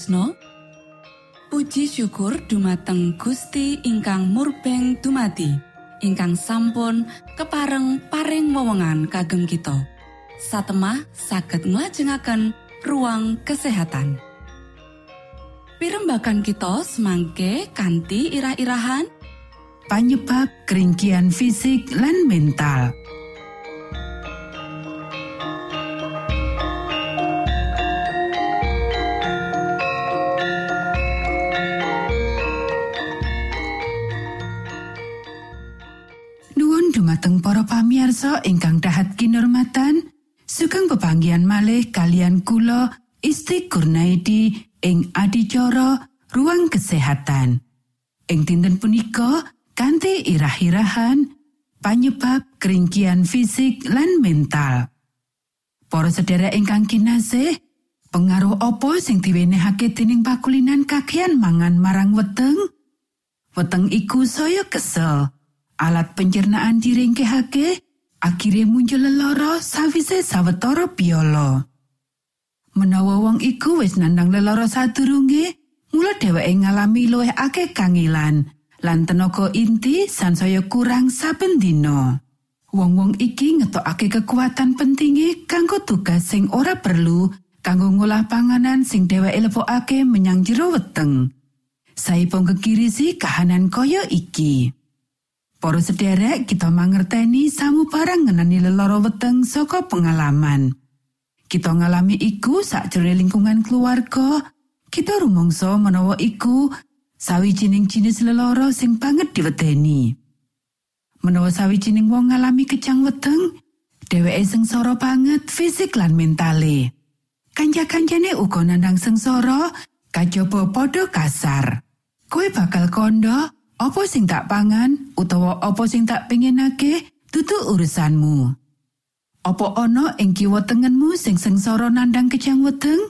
Sutrisno Puji syukur dumateng Gusti ingkang murbeng dumati ingkang sampun kepareng paring wewenngan kagem kita. Satemah saged nglajengaken ruang kesehatan. Pirembakan kita semangke kanthi irah-irahan. Panyebab keringkian fisik lan mental para pamiarsa ingkang dahat kinormatan sugeng pepanggian malih kalian kula Isti Kurnaidi ing adicara ruang kesehatan. Ing dinten punika kanthi irah-irahan panyebab keringkian fisik lan mental. Para sedherek ingkang kinasih pengaruh opo sing diwenehake dening pakulinan kakean mangan marang weteng? Weteng iku saya kesel alat pencernaan diringkehake akhirnya muncul leloro sawise sawetara piolo menawa wong iku wis nandang leloro sadurunge mula dheweke ngalami luwih akeh kangilan lan tenaga inti sansaya kurang saben dina. Wong-wong iki ngetokake kekuatan pentinge kanggo tugas sing ora perlu kanggo ngolah panganan sing dheweke lepokake menyang jero weteng. Saipun kekirisi kahanan kaya iki. Para sederek kita mangerteni samu barang ngenani leloro weteng saka pengalaman. Kita ngalami iku sakjroning lingkungan keluarga, kita rumangsa menawa iku sawijining jinis leloro sing banget diwedeni. Menawa sawijining wong ngalami kejang weteng, dheweke sengsara banget fisik lan mentale. Kanja-kanjane uga nandang sengsara kajaba padha kasar. Kowe bakal kondo Apa sing tak pangan utawa apa sing tak pengenake dudu urusanmu. Apa ana ing kiwa tengenmu sing sengsara nandang kejang weteng?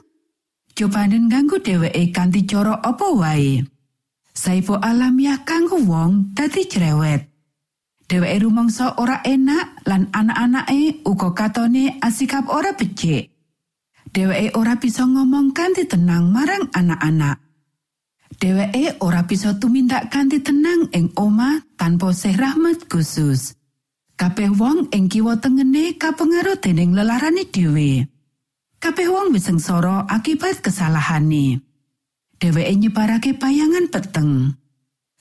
Cobanen ganggu dheweke kanthi cara apa wae. Saipo alamiah kanggo wong dadi cerewet. Dheweke rumangsa ora enak lan anak-anake uga katone asikap ora becik. Dheweke ora bisa ngomong kanthi tenang marang anak-anak. Dheweke ora bisa tumindak kanthi tenang ing oma tanpa sih rahmat khusus. Kabeh wong ing kiwa tengene kapengaruh dening lelarane dhewe. Kabeh wong wis sengsara akibat kesalahane. Dheweke nyebarake bayangan peteng.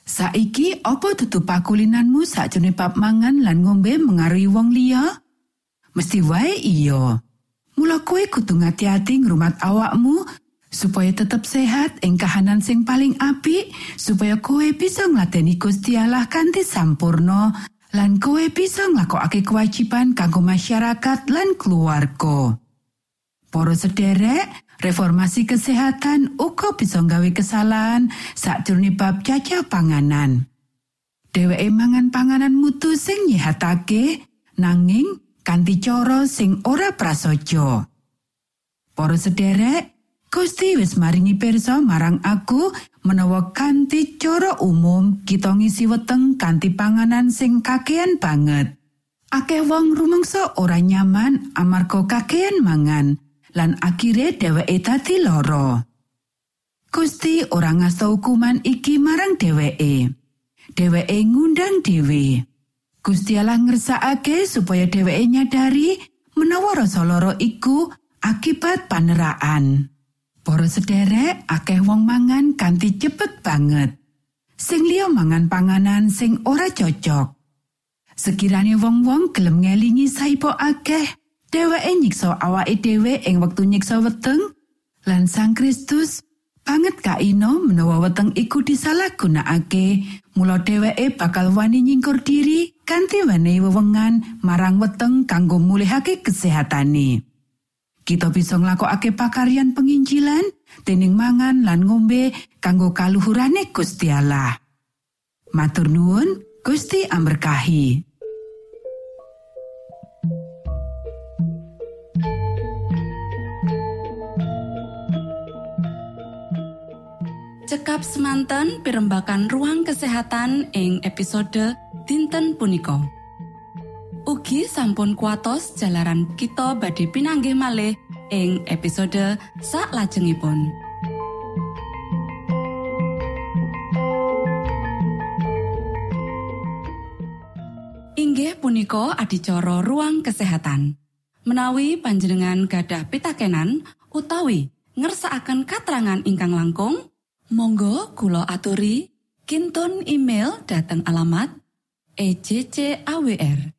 Saiki apa dudu pakulinanmu sakjroning bab mangan lan ngombe mengaruhi wong liya? Mesti wae iya. Mula kowe kudu ngati-ati ngrumat awakmu supaya tetap sehat ing kahanan sing paling apik supaya kowe bisa ngladeni Gusti Allah kanthi sampurno lan kowe bisa nglakokake kewajiban kanggo masyarakat lan keluarga. Para sederek, reformasi kesehatan uga bisa nggawe kesalahan sakjroning bab caca panganan. Dheweke mangan panganan mutu sing nyehatake nanging kanthi cara sing ora prasaja. Para sederek, Gusti wis maringi pirsa marang aku menawa kanthi cara umum kita ngisi weteng kanthi panganan sing kakean banget. Akeh wong rumangsa ora nyaman amarga kakean mangan. lan akhire dheweke dadi lara. Gusti ora ngasta hukuman iki marang dheweke. Dheweke ngundang dhewe. Gusti Allah ngersakake supaya dheweke nyadari menawa rasa lara iku akibat paneraan. Para sederek akeh wong mangan kanthi cepet banget. Sing liya mangan panganan sing ora cocok. Sekiranya wong-wong gelem ngelingi saipo akeh, dheweke nyiksa awake dhewe ing wektu nyiksa weteng lan Sang Kristus banget kaino menawa weteng iku disalahgunakake mula dheweke bakal wani nyingkur diri kanthi wenehi wewengan marang weteng kanggo mulihake kesehatane kita bisa nglakokake pakaryan penginjilan dening mangan lan ngombe kanggo kaluhurane Gusti Allah. Matur nuwun Gusti amberkahi. Cekap semanten pimbakan ruang kesehatan ing episode dinten punika Ugi sampun kuatos jalaran kita badhe pinanggih malih ing episode sak lajengipun inggih punika adicara ruang kesehatan. Menawi panjenengan gadah pitakenan utawi ngersaakan katerangan ingkang langkung Monggo Kulo aturi Kinton email dateng alamat ejcawr@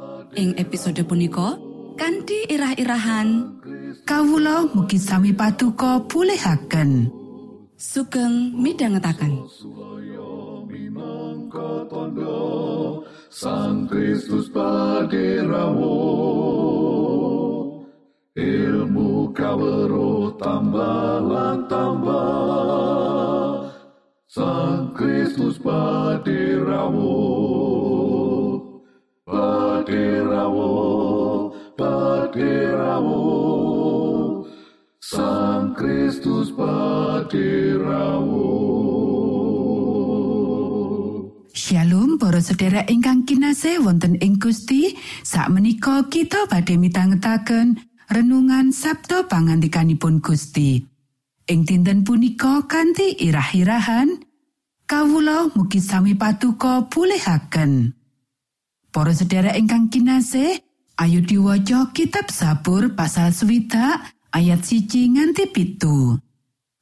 ing episode punika kanthi irah-irahan Kawulo mugi sami patuko pulihaken. sugeng midhangetaken Sang Kristus paderamu ilmu kawero tambah tambah Sang Kristus paderamu paderamu paderamu Sang Kristus paderamu Shalom para sedherek ingkang kinasih wonten ing Gusti. Sakmenika kita badhe mitangetaken renungan Sabto pangandikanipun Gusti. Ing dinten punika kanthi irah-irahan kawula mugi sami patuko pulihaken para sedherek ingkang kinasih ayo diwaca kitab Sabur pasal swidak ayat siji nganti pitu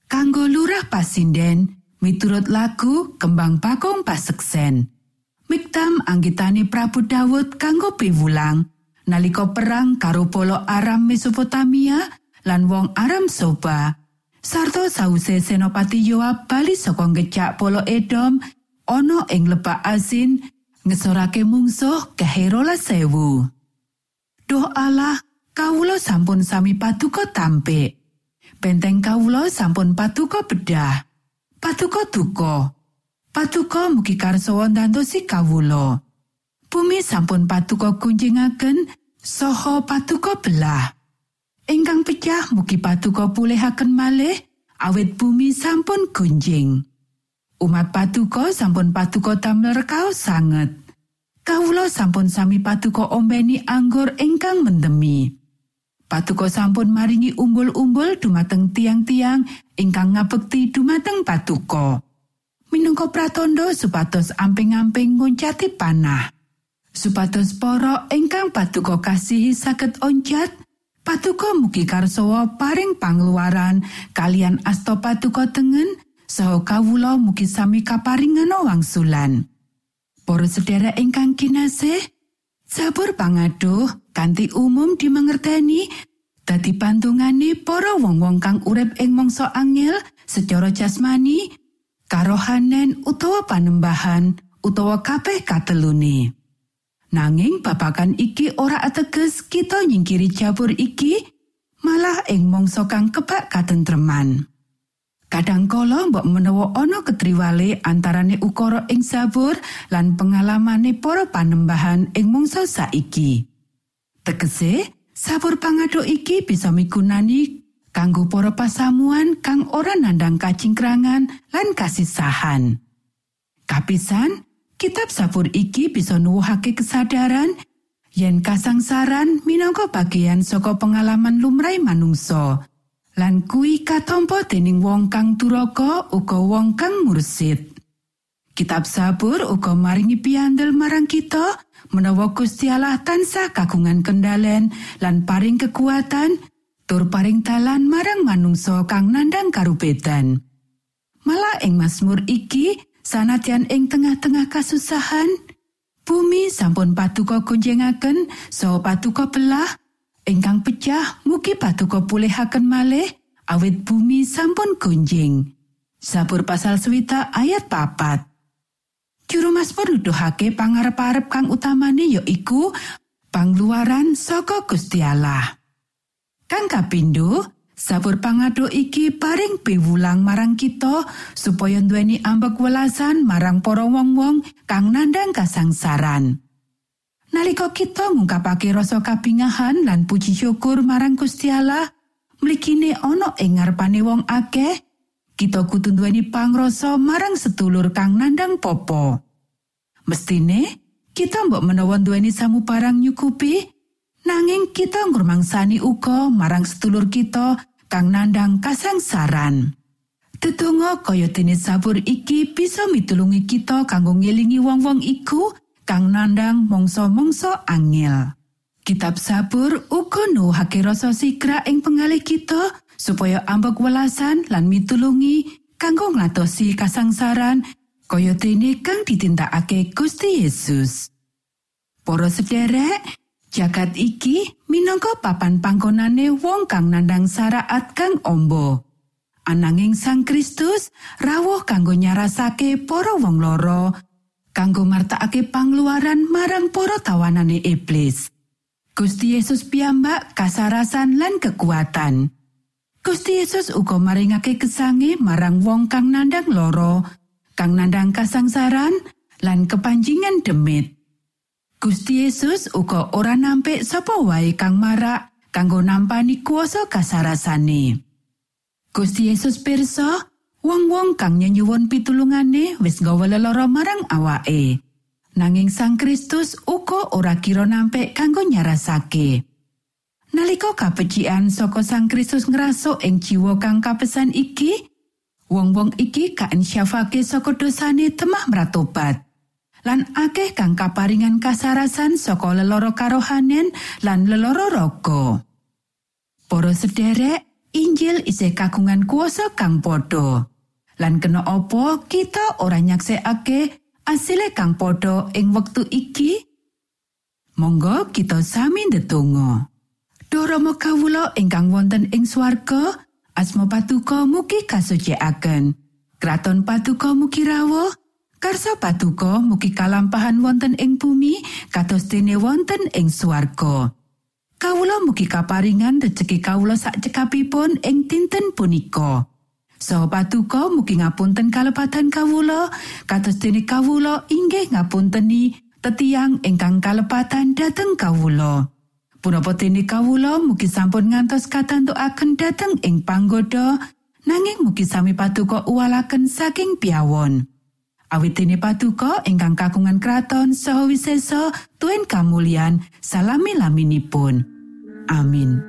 kanggo lurah pasinden miturut lagu kembang bakung paseksen. Miktam anggitani Prabu Dawud kanggo piwulang nalika perang karo polo Aram Mesopotamia lan wong Aram Soba. Sarto sause Senopati Yoab bali saka ngecak polo Edom ana ing lebak asin ngesorake mungsuh keherola sewu. Duh Allah, kawulo sampun sami patuko tampik. Benteng kawulo sampun patuko bedah. Patuko duka. Patuko mugi karsawa ndantosi kawulo. Bumi sampun patuko kunjingaken saha patuko belah. Ingkang pecah mugi patuko pulihaken malih awit bumi sampun gunjing. Umat patuko sampun patuko damel rekaos sanget. Kawulo sampun sami patuko ombeni anggur ingkang mendemi. Patuko sampun maringi umbul-umbul dumateng tiang-tiang ingkang ngabekti dumateng patuko. Minangka pratandha supados amping-amping ngoncati panah. Supados para ingkang patuko kasihi saged oncat, patuko mugi karsawa paring pangluaran kalian asta patuko tengen saha kawula mugi sami kaparingan wangsulan. Para sedherek ingkang kinasih, Sabur pangaduh kanthi umum dimengerteni dadi pantungane para wong-wong kang urip ing mangsa angel secara jasmani, karohanen utawa panembahan utawa kabeh katelune. Nanging babakan iki ora ateges kita nyingkiri jabur iki malah ing mangsa kang kebak katentreman. Kadangkala mbok menawa ana ketriwale antarane ukara ing sabur lan pengalamane para panembahan ing mangsa saiki. Tegese, sabur pangado iki bisa migunani kanggo para pasamuan kang ora nandang kacingkrangan lan kasisahan. Kapisan, kitab sabur iki bisa nuwuhake kesadaran yen kasangsaran minangka bagian saka pengalaman lumrahe manungsa. Lan kuwi katampa dening wong kang duraka uga wong kang mursid. Kitab Sabur uga maringi piandel marang kita menawa Gusti Allah tansah kagungan kendalen lan paring kekuatan tur paring dalan marang manungsa kang nandang karubedan. Malah ing Mazmur iki sanadyan ing tengah-tengah kasusahan, bumi sampun patuko kunjengaken saha patuko belah ingkang pecah mugi patuko pulihaken malih awit bumi sampun gunjing. Sabur pasal swita ayat papat. Juru Mazmur nuduhake pangarep-arep kang utamane ya iku pangluaran saka Gusti. Kang kapindo, sabur pangado iki paring piwulang marang kita supaya nduweni ambek welasan marang para wong-wong kang nandang kasangsaran. Nalika kita ngungkapake rasa kabingahan lan puji syukur marang Gusti Allah, mligine ana ing ngarepane wong akeh, kita kudu nduweni pangrasa marang sedulur kang nandang popo. Mestine kita mbok menawa duweni samu barang nyukupi nanging kita ngurmangsani uga marang sedulur kita kang nandang kasangsaran Tetungga kaya dene sabur iki bisa mitulungi kita kanggo ngelingi wong-wong iku kang nandang mangsa-mangsa angel. Kitab Sabur uga nuhake rasa sigra ing pengalih kita supaya ambek welasan lan mitulungi kanggo ngatosi kasangsaran kaya dene kang ditindakake Gusti Yesus. Para sederek, jagat iki minangka papan panggonane wong kang nandang syariat kang ombo. Ananging Sang Kristus rawuh kanggo nyarasake para wong loro, kanggo martakake pangluaran marang para tawanane iblis. Gusti Yesus piyambak kasarasan lan kekuatan. Gusti Yesus uga maringake kesange marang wong kang nandang loro, kang nandang kasangsaran lan kepanjingan demit. Gusti Yesus uga ora nampik sapa wae kang marak kanggo nampani kuasa kasarasane. Gusti Yesus pirsa, wong-wong kang nyuwun pitulungane wis nggawa lelara marang awake. Nanging Sang Kristus uga ora kira nampik kanggo nyarasake. Nalika kapecikan saka Sang Kristus ngrasuk ing jiwa kang kapesan iki, wong-wong iki kaensyafake saka dosane temah mratobat. Lan akeh kang kaparingan kasarasan saka lelara karohanen lan lelara raga. Para sederek, Injil isih kagungan kuasa kang padha. Lan kena apa kita ora nyaksekake asile kang padha ing wektu iki? Monggo kita sami ndedonga. Duh Rama kawula ingkang wonten ing swarga, asma patuko mugi kasucikaken. Kraton patuko mugi rawuh, karsa patuko mugi kalampahan wonten ing bumi kados dene wonten ing swarga. Kawula mugi kaparingan rejeki kawula sak cekapipun ing dinten punika. Saha patuko mugi ngapunten kalepatan kawula, kados dene kawula inggih ngapunteni tetiang ingkang kalepatan dhateng kawula. Punapa dene kawula mugi sampun ngantos katantukaken dhateng ing panggoda, nanging mugi sami patuko uwalaken saking piawon. Awit dene patuko ingkang kakungan kraton saha wisesa tuen kamulyan salami laminipun. Amin.